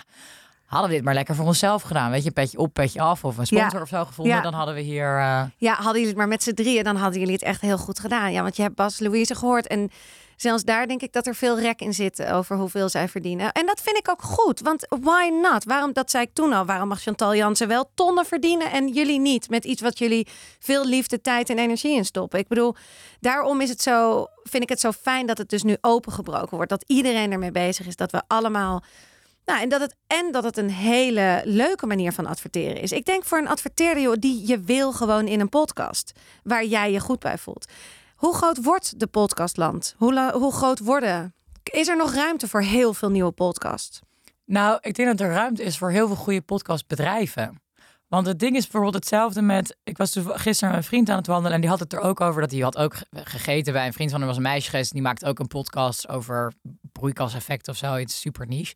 hadden we dit maar lekker voor onszelf gedaan. Weet je, petje op, petje af of een sponsor Ja. of zo gevonden. Ja. Dan hadden we hier... eh, Ja, hadden jullie het maar met z'n drieën, dan hadden jullie het echt heel goed gedaan. Ja, want je hebt Bas Louise gehoord en zelfs daar denk ik dat er veel rek in zit over hoeveel zij verdienen. En dat vind ik ook goed, want why not? Waarom, dat zei ik toen al, waarom mag Chantal Jansen wel tonnen verdienen en jullie niet? Met iets wat jullie veel liefde, tijd en energie in stoppen. Ik bedoel, daarom is het zo, vind ik het zo fijn dat het dus nu opengebroken wordt. Dat iedereen ermee bezig is, dat we allemaal... Nou, en dat het en dat het een hele leuke manier van adverteren is. Ik denk voor een adverteerder, die je wil gewoon in een podcast waar jij je goed bij voelt. Hoe groot wordt de podcastland? Hoe, hoe groot worden? Is er nog ruimte voor heel veel nieuwe podcasts? Nou, ik denk dat er ruimte is voor heel veel goede podcastbedrijven. Want het ding is bijvoorbeeld hetzelfde met... Ik was gisteren met een vriend aan het wandelen... en die had het er ook over dat hij had ook ge- gegeten bij een vriend van hem. was een meisje geweest die maakt ook een podcast over broeikaseffect of zo. Iets super niche.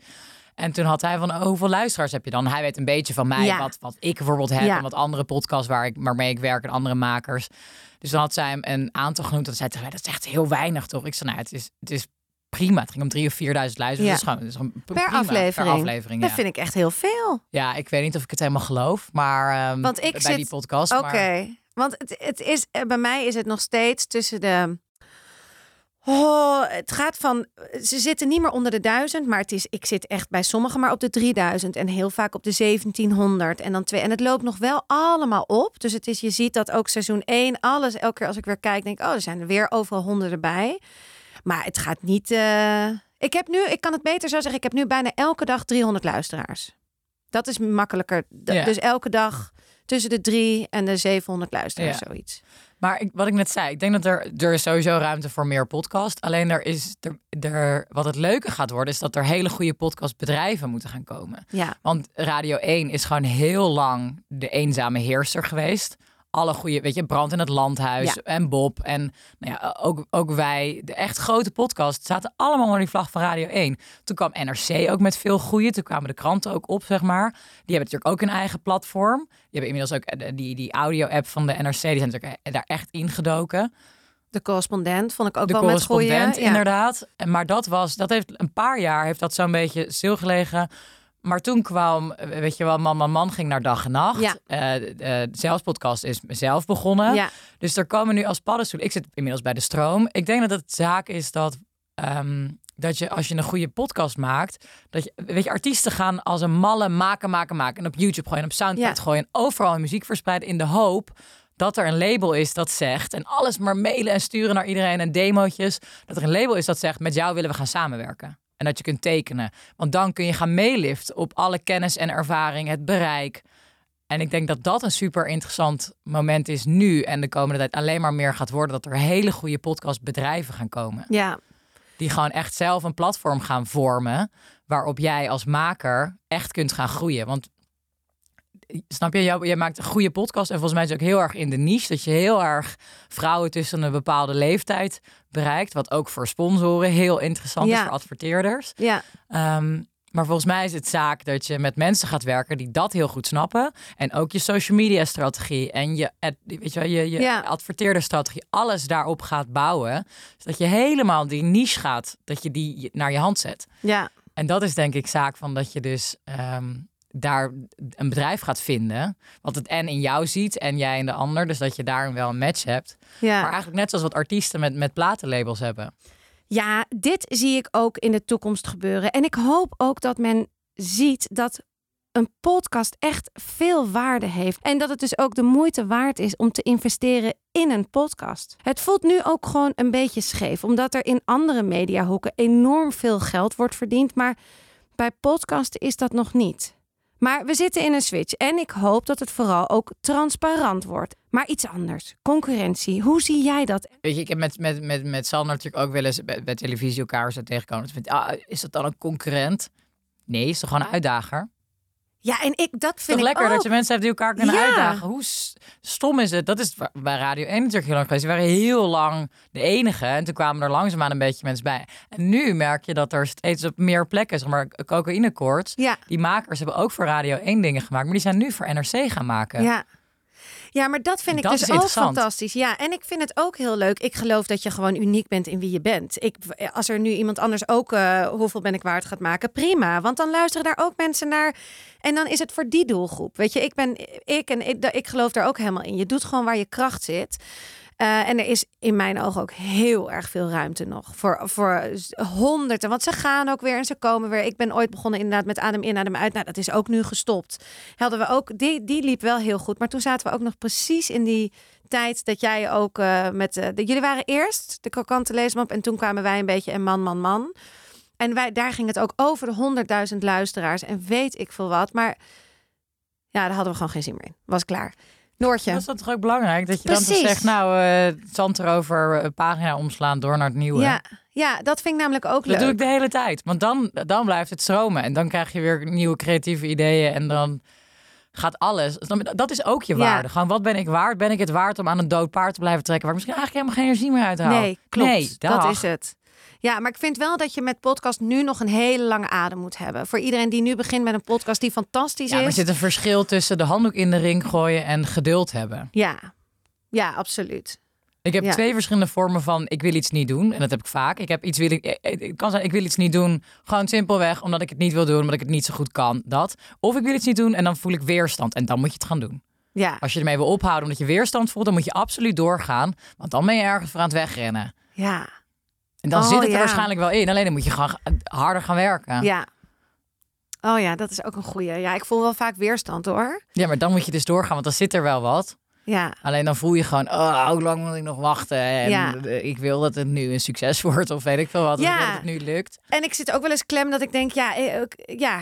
En toen had hij van, oh, hoeveel luisteraars heb je dan? Hij weet een beetje van mij Ja. wat, wat ik bijvoorbeeld heb... Ja. en wat andere podcasts waar ik, waarmee ik werk en andere makers. Dus dan had zij hem een aantal genoemd. Dat zei tegen mij, dat is echt heel weinig, toch? Ik zei, nou, het is, het is prima. Het ging om drie of vierduizend luisteraars. Ja. Dat is gewoon, dat is gewoon Per prima. aflevering. Per aflevering, Dat vind ik echt heel veel. Ja, ik weet niet of ik het helemaal geloof, maar ehm, Want ik bij zit- die podcast. Oké, Maar, want het, het is, eh, bij mij is het nog steeds tussen de. Oh, het gaat van. Ze zitten niet meer onder de duizend, maar het is, ik zit echt bij sommigen maar op de 3000 en heel vaak op de 1700 en dan twee. En het loopt nog wel allemaal op. Dus het is, je ziet dat ook seizoen 1, alles, elke keer als ik weer kijk, denk ik, oh, er zijn er weer overal honderden bij. Maar het gaat niet. eh, Ik heb nu, ik kan het beter zo zeggen, ik heb nu bijna elke dag 300 luisteraars. Dat is makkelijker. Ja. Dus elke dag tussen de drie en de 700 luisteraars, Ja. zoiets. maar ik, wat ik net zei, ik denk dat er, er is sowieso ruimte voor meer podcast. Alleen er is er, er, wat het leuke gaat worden, is dat er hele goede podcastbedrijven moeten gaan komen. Ja, Want Radio 1 is gewoon heel lang de eenzame heerser geweest. Alle goede, weet je, Brand in het Landhuis Ja. en Bob en nou ja, ook, ook wij, de echt grote podcasts, zaten allemaal onder die vlag van Radio 1. Toen kwam NRC ook met veel goede, toen kwamen de kranten ook op, zeg maar. Die hebben natuurlijk ook een eigen platform. Die hebben inmiddels ook eh, die, die audio-app van de NRC, die zijn natuurlijk eh, daar echt ingedoken de correspondent vond ik ook de wel met goede. ja. inderdaad. Maar dat was, dat heeft een paar jaar heeft dat zo'n beetje stilgelegen. Maar toen kwam, eh, weet je wel, Man Man Man ging naar dag en nacht. Ja. Eh, de, de zelfspodcast is zelf begonnen. Ja, Dus er komen nu als paddenstoelen. Ik zit inmiddels bij de stroom. Ik denk dat het zaak is dat, ehm, dat je als je een goede podcast maakt, dat je, weet je, artiesten gaan als een malle maken, maken, maken. En op YouTube gooien, en op Soundcloud Ja. gooien, en overal muziek verspreiden in de hoop dat er een label is dat zegt, en alles maar mailen en sturen naar iedereen en demootjes, dat er een label is dat zegt, met jou willen we gaan samenwerken. En dat je kunt tekenen. Want dan kun je gaan meeliften op alle kennis en ervaring, het bereik. En ik denk dat dat een super interessant moment is nu en de komende tijd alleen maar meer gaat worden. Dat er hele goede podcastbedrijven gaan komen. Ja, Die gewoon echt zelf een platform gaan vormen. Waarop jij als maker echt kunt gaan groeien. Want snap je, jij, jij maakt een goede podcast. En volgens mij is het ook heel erg in de niche. Dat je heel erg vrouwen tussen een bepaalde leeftijd bereikt. Wat ook voor sponsoren heel interessant Ja. is voor adverteerders. ja, Ehm, maar volgens mij is het zaak dat je met mensen gaat werken die dat heel goed snappen. En ook je social media strategie en je, weet je, wel, je, je Ja. adverteerderstrategie, alles daarop gaat bouwen. Zodat je helemaal die niche gaat, dat je die naar je hand zet. ja, En dat is denk ik zaak van dat je dus ehm, daar een bedrijf gaat vinden. Wat het en in jou ziet en jij in de ander. Dus dat je daarin wel een match hebt. Maar ja. eigenlijk net zoals wat artiesten met, met platenlabels hebben. Ja, dit zie ik ook in de toekomst gebeuren. En ik hoop ook dat men ziet dat een podcast echt veel waarde heeft. En dat het dus ook de moeite waard is om te investeren in een podcast. Het voelt nu ook gewoon een beetje scheef, omdat er in andere mediahoeken enorm veel geld wordt verdiend. Maar bij podcasten is dat nog niet. Maar we zitten in een switch en ik hoop dat het vooral ook transparant wordt. Maar iets anders, concurrentie. Hoe zie jij dat? Weet je, ik heb met, met, met, met Sander natuurlijk ook wel eens bij, televisie elkaar zo tegenkomen. Ah, is dat dan een concurrent? Nee, is toch gewoon een uitdager? Ja, en ik dat vind toch ik lekker ook. dat je mensen hebt die elkaar kunnen Ja. uitdagen. Hoe stom is het? Dat is bij Radio 1 natuurlijk heel lang geweest. Die waren heel lang de enige. En toen kwamen er langzaamaan een beetje mensen bij. En nu merk je dat er steeds op meer plekken, zeg maar, cocaïnekoorts. Ja, Die makers hebben ook voor Radio 1 dingen gemaakt. Maar die zijn nu voor NRC gaan maken. ja. Ja, maar dat vind ik Dat dus ook fantastisch. Ja, en ik vind het ook heel leuk. Ik geloof dat je gewoon uniek bent in wie je bent. Ik, als er nu iemand anders ook eh, hoeveel ben ik waard gaat maken, prima. Want dan luisteren daar ook mensen naar. En dan is het voor die doelgroep. Weet je, ik ben ik en ik, ik geloof daar ook helemaal in. Je doet gewoon waar je kracht zit. Eh, en er is in mijn ogen ook heel erg veel ruimte nog voor, voor honderden. Want ze gaan ook weer en ze komen weer. Ik ben ooit begonnen inderdaad met adem in, adem uit. Nou, dat is ook nu gestopt. Hadden we ook, die, die liep wel heel goed. Maar toen zaten we ook nog precies in die tijd dat jij ook eh, met... eh, de, jullie waren eerst de krokante leesmap en toen kwamen wij een beetje en man, man, man. En wij, daar ging het ook over de honderdduizend luisteraars en weet ik veel wat. Maar ja, daar hadden we gewoon geen zin meer in. Was klaar. Noortje. Was dat toch ook belangrijk? Dat je dan toch zegt, nou, eh zand erover, eh, pagina omslaan, door naar het nieuwe. Ja, ja, dat vind ik namelijk ook Dat leuk. doe ik de hele tijd. Want dan, dan blijft het stromen. En dan krijg je weer nieuwe creatieve ideeën. En dan gaat alles. Dat is ook je Ja. waarde. Gewoon, wat ben ik waard? Ben ik het waard om aan een dood paard te blijven trekken... waar ik misschien eigenlijk helemaal geen energie meer uit haal? Nee, klopt. Nee, dat is het. Ja, maar ik vind wel dat je met podcast nu nog een hele lange adem moet hebben. Voor iedereen die nu begint met een podcast die fantastisch Ja, maar er is. zit een verschil tussen de handdoek in de ring gooien en geduld hebben. Ja. ja, absoluut. Ik heb Ja. twee verschillende vormen van ik wil iets niet doen. En dat heb ik vaak. Ik heb iets wil ik, eh, het kan zijn ik wil iets niet doen. Gewoon simpelweg omdat ik het niet wil doen, omdat ik het niet zo goed kan. Dat. Of ik wil iets niet doen en dan voel ik weerstand. En dan moet je het gaan doen. Ja, Als je ermee wil ophouden omdat je weerstand voelt, dan moet je absoluut doorgaan. Want dan ben je ergens voor aan het wegrennen. ja, En dan Oh, zit het er ja. waarschijnlijk wel in. Alleen dan moet je gewoon harder gaan werken. Ja. ja. Oh ja, dat is ook een goeie. Ja, ik voel wel vaak weerstand hoor. maar dan moet je dus doorgaan, want dan zit er wel wat. Ja, Alleen dan voel je gewoon, oh, hoe lang moet ik nog wachten? En Ja. eh, ik wil dat het nu een succes wordt of weet ik veel wat. Of Ja. dat het nu lukt. en ik zit ook wel eens klem dat ik denk, ja, eh, ja.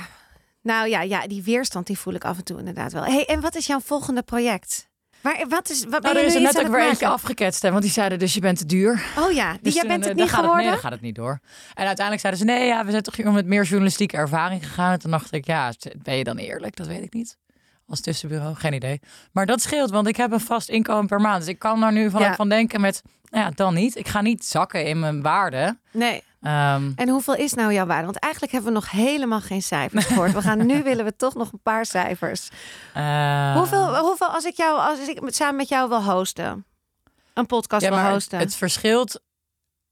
Nou ja, ja, die weerstand die voel ik af en toe inderdaad wel. Hey, en wat is jouw volgende project? Waar, wat is, wat ben Nou, je er is er net ook weer eentje afgeketst. Hè, want die zeiden dus je bent te duur. Oh ja, die, Dus jij bent eh, het dan niet geworden? nee, dan gaat het niet door. En uiteindelijk zeiden ze, nee, ja, we zijn toch iemand met meer journalistieke ervaring gegaan. En toen dacht ik, ja, ben je dan eerlijk? Dat weet ik niet. Als tussenbureau, geen idee. Maar dat scheelt, want ik heb een vast inkomen per maand. Dus ik kan daar nu van, Ja. van denken met, nou ja, dan niet. Ik ga niet zakken in mijn waarde. Nee. Ehm, En hoeveel is nou jouw waarde? Want eigenlijk hebben we nog helemaal geen cijfers gehoord. We gaan nu willen we toch nog een paar cijfers. eh, Hoeveel, hoeveel als ik jou, als ik samen met jou wil hosten, een podcast ja, wil maar het, hosten? het verschilt.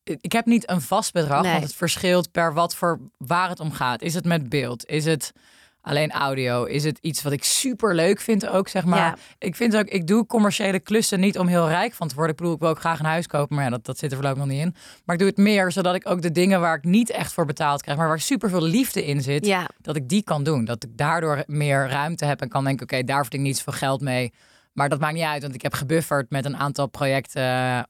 Ik heb niet een vast bedrag, Nee. want het verschilt per wat voor waar het om gaat. Is het met beeld? Is het alleen audio? Is het iets wat ik super leuk vind ook, zeg maar? Ja. Ik vind ook, ik doe commerciële klussen niet om heel rijk van te worden. Ik bedoel, ik wil ook graag een huis kopen, maar ja, dat, dat zit er voorlopig nog niet in. Maar ik doe het meer zodat ik ook de dingen waar ik niet echt voor betaald krijg, maar waar super veel liefde in zit, ja, dat ik die kan doen. Dat ik daardoor meer ruimte heb en kan denken, oké, daar verdien ik niet zoveel geld mee. Maar dat maakt niet uit, want ik heb gebufferd met een aantal projecten uh,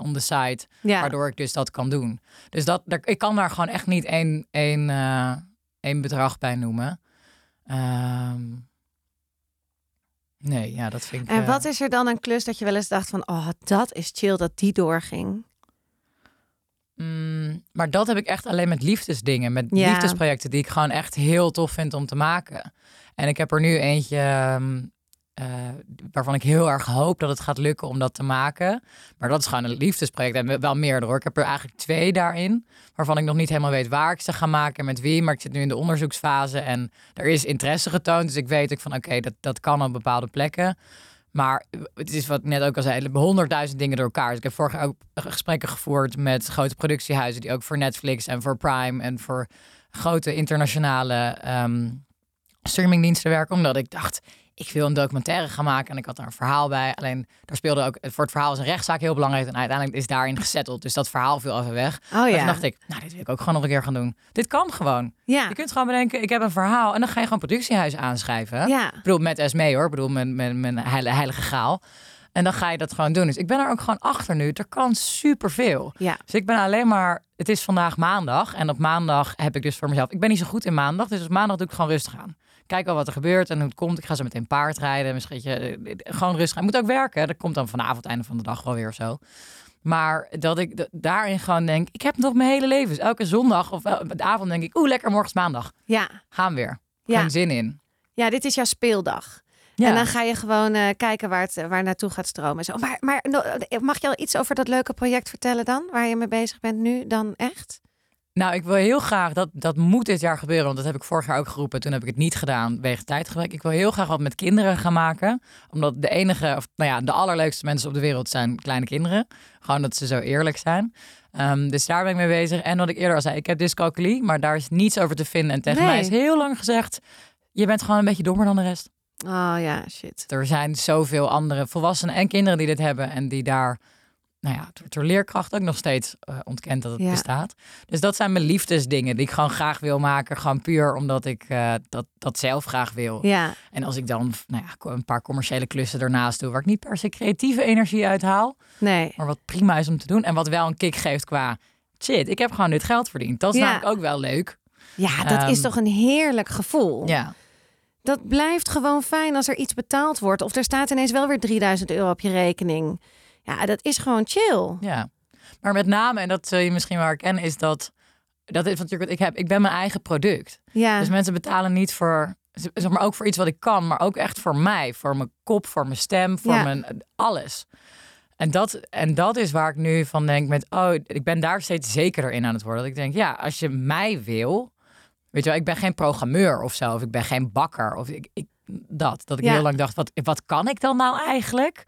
on the site. Ja. Waardoor ik dus dat kan doen. Dus dat, ik kan daar gewoon echt niet één, één, eh, één bedrag bij noemen. Ehm, nee, ja, dat vind ik... En eh, wat is er dan een klus dat je wel eens dacht van, oh, dat is chill dat die doorging? Mm, maar dat heb ik echt alleen met liefdesdingen, met Ja. liefdesprojecten die ik gewoon echt heel tof vind om te maken. En ik heb er nu eentje ehm, eh, waarvan ik heel erg hoop dat het gaat lukken om dat te maken. Maar dat is gewoon een liefdesproject en wel meerdere hoor. Ik heb er eigenlijk twee daarin, waarvan ik nog niet helemaal weet waar ik ze ga maken en met wie. Maar ik zit nu in de onderzoeksfase en er is interesse getoond. Dus ik weet ook van oké, dat, dat kan op bepaalde plekken. Maar het is wat ik net ook al zei, honderdduizend dingen door elkaar. Dus ik heb vorig jaar ook gesprekken gevoerd met grote productiehuizen die ook voor Netflix en voor Prime en voor grote internationale ehm, streamingdiensten werken. Omdat ik dacht, ik wil een documentaire gaan maken en ik had daar een verhaal bij. Alleen daar speelde ook voor het verhaal is een rechtszaak heel belangrijk en uiteindelijk is daarin gezetteld. Dus dat verhaal viel even weg. Oh ja. toen dacht ik, nou dit wil ik ook gewoon nog een keer gaan doen. Dit kan gewoon. ja. Je kunt gewoon bedenken, ik heb een verhaal en dan ga je gewoon productiehuis aanschrijven. Ja. Ik bedoel, met Esmee hoor. Ik bedoel, mijn, mijn, mijn heilige graal. En dan ga je dat gewoon doen. Dus ik ben er ook gewoon achter nu. Er kan superveel. Ja. Dus ik ben alleen maar... Het is vandaag maandag. En op maandag heb ik dus voor mezelf... Ik ben niet zo goed in maandag. Dus op maandag doe ik gewoon rustig aan. Kijk wel wat er gebeurt en hoe het komt. Ik ga zo meteen paardrijden. Misschien eh, gewoon rustig. Ik moet ook werken. Dat komt dan vanavond, einde van de dag wel weer of zo. Maar dat ik daarin gewoon denk... Ik heb nog mijn hele leven. Dus elke zondag of eh, de avond denk ik... Oeh, lekker, morgen is maandag. Ja. Gaan we weer. Ja. Geen zin in. ja, dit is jouw speeldag. Ja. En dan ga je gewoon eh, kijken waar het waar naartoe gaat stromen. en Zo. Maar, maar mag je al iets over dat leuke project vertellen dan? Waar je mee bezig bent nu dan echt? Nou, ik wil heel graag, dat, dat moet dit jaar gebeuren, want dat heb ik vorig jaar ook geroepen. Toen heb ik het niet gedaan, wegen tijdgebrek. Ik wil heel graag wat met kinderen gaan maken. Omdat de enige, of nou ja, de allerleukste mensen op de wereld zijn kleine kinderen. Gewoon dat ze zo eerlijk zijn. Ehm, dus daar ben ik mee bezig. En wat ik eerder al zei, ik heb dyscalculie, maar daar is niets over te vinden. En tegen Nee. mij is heel lang gezegd, je bent gewoon een beetje dommer dan de rest. Oh ja, shit. Er zijn zoveel andere volwassenen en kinderen die dit hebben en die daar, nou ja, het wordt door leerkracht ook nog steeds eh, ontkend dat het Ja. bestaat. Dus dat zijn mijn liefdesdingen die ik gewoon graag wil maken, gewoon puur omdat ik eh, dat, dat zelf graag wil. Ja, En als ik dan, nou ja, een paar commerciële klussen ernaast doe, waar ik niet per se creatieve energie uithaal, nee. maar wat prima is om te doen en wat wel een kick geeft qua shit, ik heb gewoon dit geld verdiend. Dat is Ja. namelijk ook wel leuk. Ja, dat is Ehm, toch een heerlijk gevoel. Ja. Dat blijft gewoon fijn als er iets betaald wordt. Of er staat ineens wel weer 3000 euro op je rekening. Ja, dat is gewoon chill. Ja, maar met name, en dat zul je misschien wel herkennen, is dat dat is natuurlijk wat ik heb. Ik ben mijn eigen product. Ja, Dus mensen betalen niet voor, zeg maar ook voor iets wat ik kan, maar ook echt voor mij, voor mijn kop, voor mijn stem, voor Ja. mijn alles. En dat, en dat is waar ik nu van denk met, oh, ik ben daar steeds zekerder in aan het worden. Dat ik denk, ja, als je mij wil, weet je wel, ik ben geen programmeur of zo, of ik ben geen bakker, of ik, ik dat. Dat ik Ja. heel lang dacht, wat, wat kan ik dan nou eigenlijk?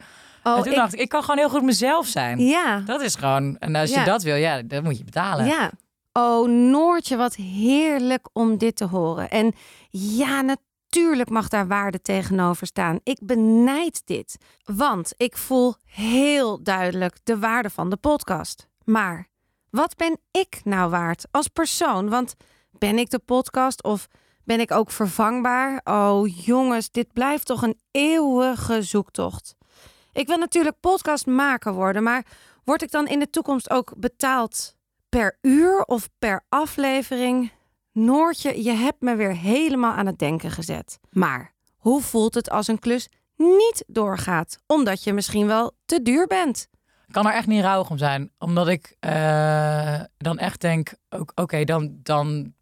Oh, en toen ik- dacht ik, ik kan gewoon heel goed mezelf zijn. ja, Dat is gewoon, en als Ja. je dat wil, ja, dan moet je betalen. ja. Oh, Noortje, wat heerlijk om dit te horen. En ja, natuurlijk mag daar waarde tegenover staan. Ik benijd dit, want ik voel heel duidelijk de waarde van de podcast. Maar wat ben ik nou waard als persoon? Want ben ik de podcast of ben ik ook vervangbaar? Oh jongens, dit blijft toch een eeuwige zoektocht. Ik wil natuurlijk podcastmaker worden, maar word ik dan in de toekomst ook betaald per uur of per aflevering? Noortje, je hebt me weer helemaal aan het denken gezet. Maar hoe voelt het als een klus niet doorgaat, omdat je misschien wel te duur bent? Ik kan er echt niet rouwig om zijn. Omdat ik eh, dan echt denk, oké, dan, dan,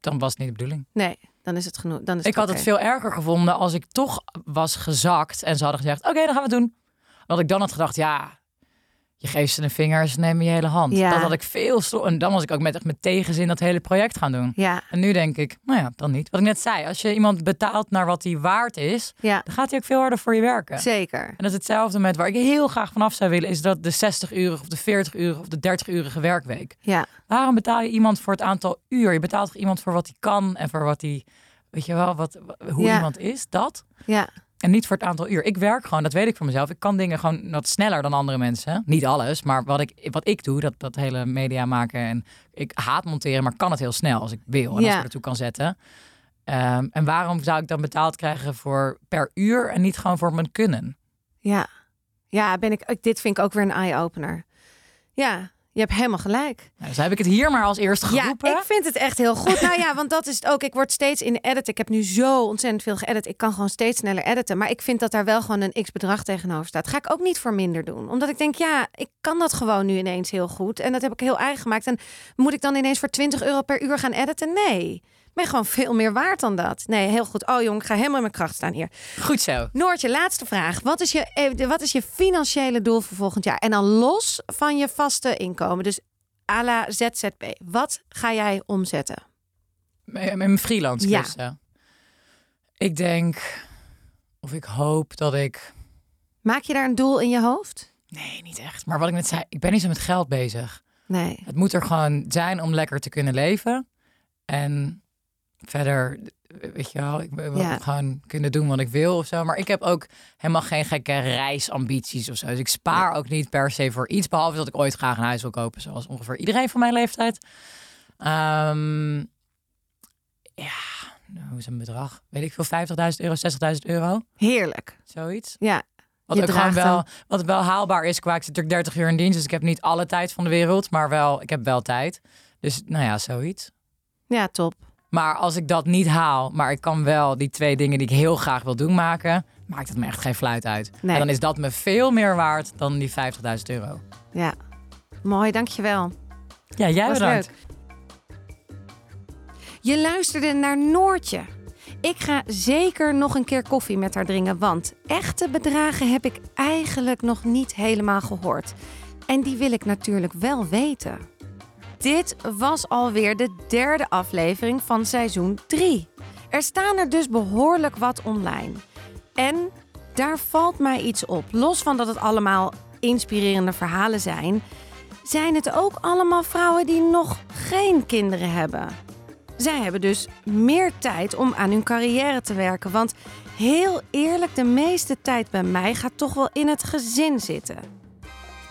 dan was het niet de bedoeling. Nee, dan is het genoeg. Dan is Ik had het veel erger gevonden als ik toch was gezakt en ze hadden gezegd, oké, dan gaan we het doen. Dat ik dan had gedacht, ja, je geeft ze een vinger ze nemen je hele hand. Ja. Dat had ik veel sto- En dan was ik ook met, echt met tegenzin dat hele project gaan doen. Ja, En nu denk ik, nou ja, dan niet. Wat ik net zei, als je iemand betaalt naar wat hij waard is, ja, dan gaat hij ook veel harder voor je werken. zeker. En dat is hetzelfde met waar ik heel graag vanaf zou willen, is dat de 60 uur of de 40 uur of de 30-urige werkweek. Ja, Waarom betaal je iemand voor het aantal uur? Je betaalt iemand voor wat hij kan en voor wat hij, weet je wel, wat, hoe iemand is, dat. ja, En niet voor het aantal uur. Ik werk gewoon, dat weet ik van mezelf. Ik kan dingen gewoon wat sneller dan andere mensen. Niet alles, maar wat ik, wat ik doe, dat, dat hele media maken. En ik haat monteren, maar kan het heel snel als ik wil. En als ik er ertoe kan zetten. Ehm, en waarom zou ik dan betaald krijgen voor per uur en niet gewoon voor mijn kunnen? Ja. Ja, ben ik, ik- dit vind ik ook weer een eye-opener. Ja, je hebt helemaal gelijk. Nou, dus heb ik het hier maar als eerste geroepen. Ja, ik vind het echt heel goed. nou ja, want dat is het ook. Ik word steeds in de edit. Ik heb nu zo ontzettend veel geëdit. Ik kan gewoon steeds sneller editen. Maar ik vind dat daar wel gewoon een x-bedrag tegenover staat. Ga ik ook niet voor minder doen. Omdat ik denk, ja, ik kan dat gewoon nu ineens heel goed. En dat heb ik heel eigen gemaakt. En moet ik dan ineens voor 20 euro per uur gaan editen? Nee. Ik ben gewoon veel meer waard dan dat. Nee, heel goed. Oh jong, ik ga helemaal in mijn kracht staan hier. Goed zo. Noortje, laatste vraag. Wat is, je, eh, wat is je financiële doel voor volgend jaar? En dan los van je vaste inkomen. Dus à la ZZP. Wat ga jij omzetten? Met met mijn freelance Ja. klussen. Ik denk, of ik hoop dat ik... Maak je daar een doel in je hoofd? Nee, niet echt. Maar wat ik net zei, ik ben niet zo met geld bezig. Nee. Het moet er gewoon zijn om lekker te kunnen leven. En verder, weet je wel, ik wil Ja. gewoon kunnen doen wat ik wil of zo. Maar ik heb ook helemaal geen gekke reisambities of zo. Dus ik spaar ook niet per se voor iets, behalve dat ik ooit graag een huis wil kopen, zoals ongeveer iedereen van mijn leeftijd. Ehm, ja, nou, hoe is een bedrag? Weet ik veel, 50.000 euro, 60.000 euro, Heerlijk. zoiets. Ja. Wat Je ook gewoon wel, wat wel haalbaar is qua, ik zit natuurlijk 30 uur in dienst, dus ik heb niet alle tijd van de wereld, maar wel, ik heb wel tijd. Dus nou ja, zoiets. Ja, top. Maar als ik dat niet haal, maar ik kan wel die twee dingen die ik heel graag wil doen maken, maakt het me echt geen fluit uit. Nee. En dan is dat me veel meer waard dan die 50.000 euro. Ja. Mooi, dankjewel. Ja, jij Was bedankt. leuk. Je luisterde naar Noortje. Ik ga zeker nog een keer koffie met haar drinken, want echte bedragen heb ik eigenlijk nog niet helemaal gehoord. En die wil ik natuurlijk wel weten. Dit was alweer de derde aflevering van seizoen 3. Er staan er dus behoorlijk wat online. En daar valt mij iets op. Los van dat het allemaal inspirerende verhalen zijn, zijn het ook allemaal vrouwen die nog geen kinderen hebben. Zij hebben dus meer tijd om aan hun carrière te werken. Want heel eerlijk, de meeste tijd bij mij gaat toch wel in het gezin zitten.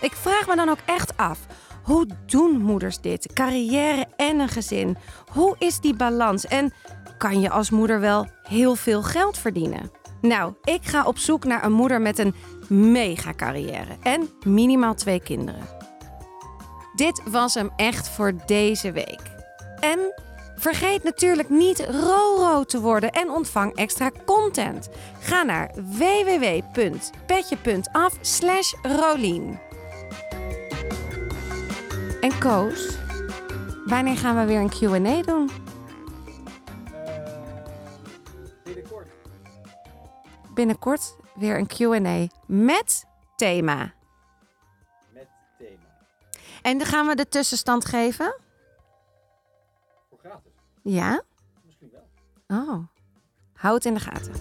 Ik vraag me dan ook echt af. Hoe doen moeders dit? Carrière en een gezin. Hoe is die balans? En kan je als moeder wel heel veel geld verdienen? Nou, ik ga op zoek naar een moeder met een mega carrière en minimaal twee kinderen. Dit was hem echt voor deze week. En vergeet natuurlijk niet RoRo te worden en ontvang extra content. Ga naar www.petje.af slash Rolien. En Koos, wanneer gaan we weer een Q&A doen? Binnenkort weer een Q&A met thema. Met thema. En dan gaan we de tussenstand geven? Voor gratis? Ja? Misschien wel. Oh. Houd het in de gaten.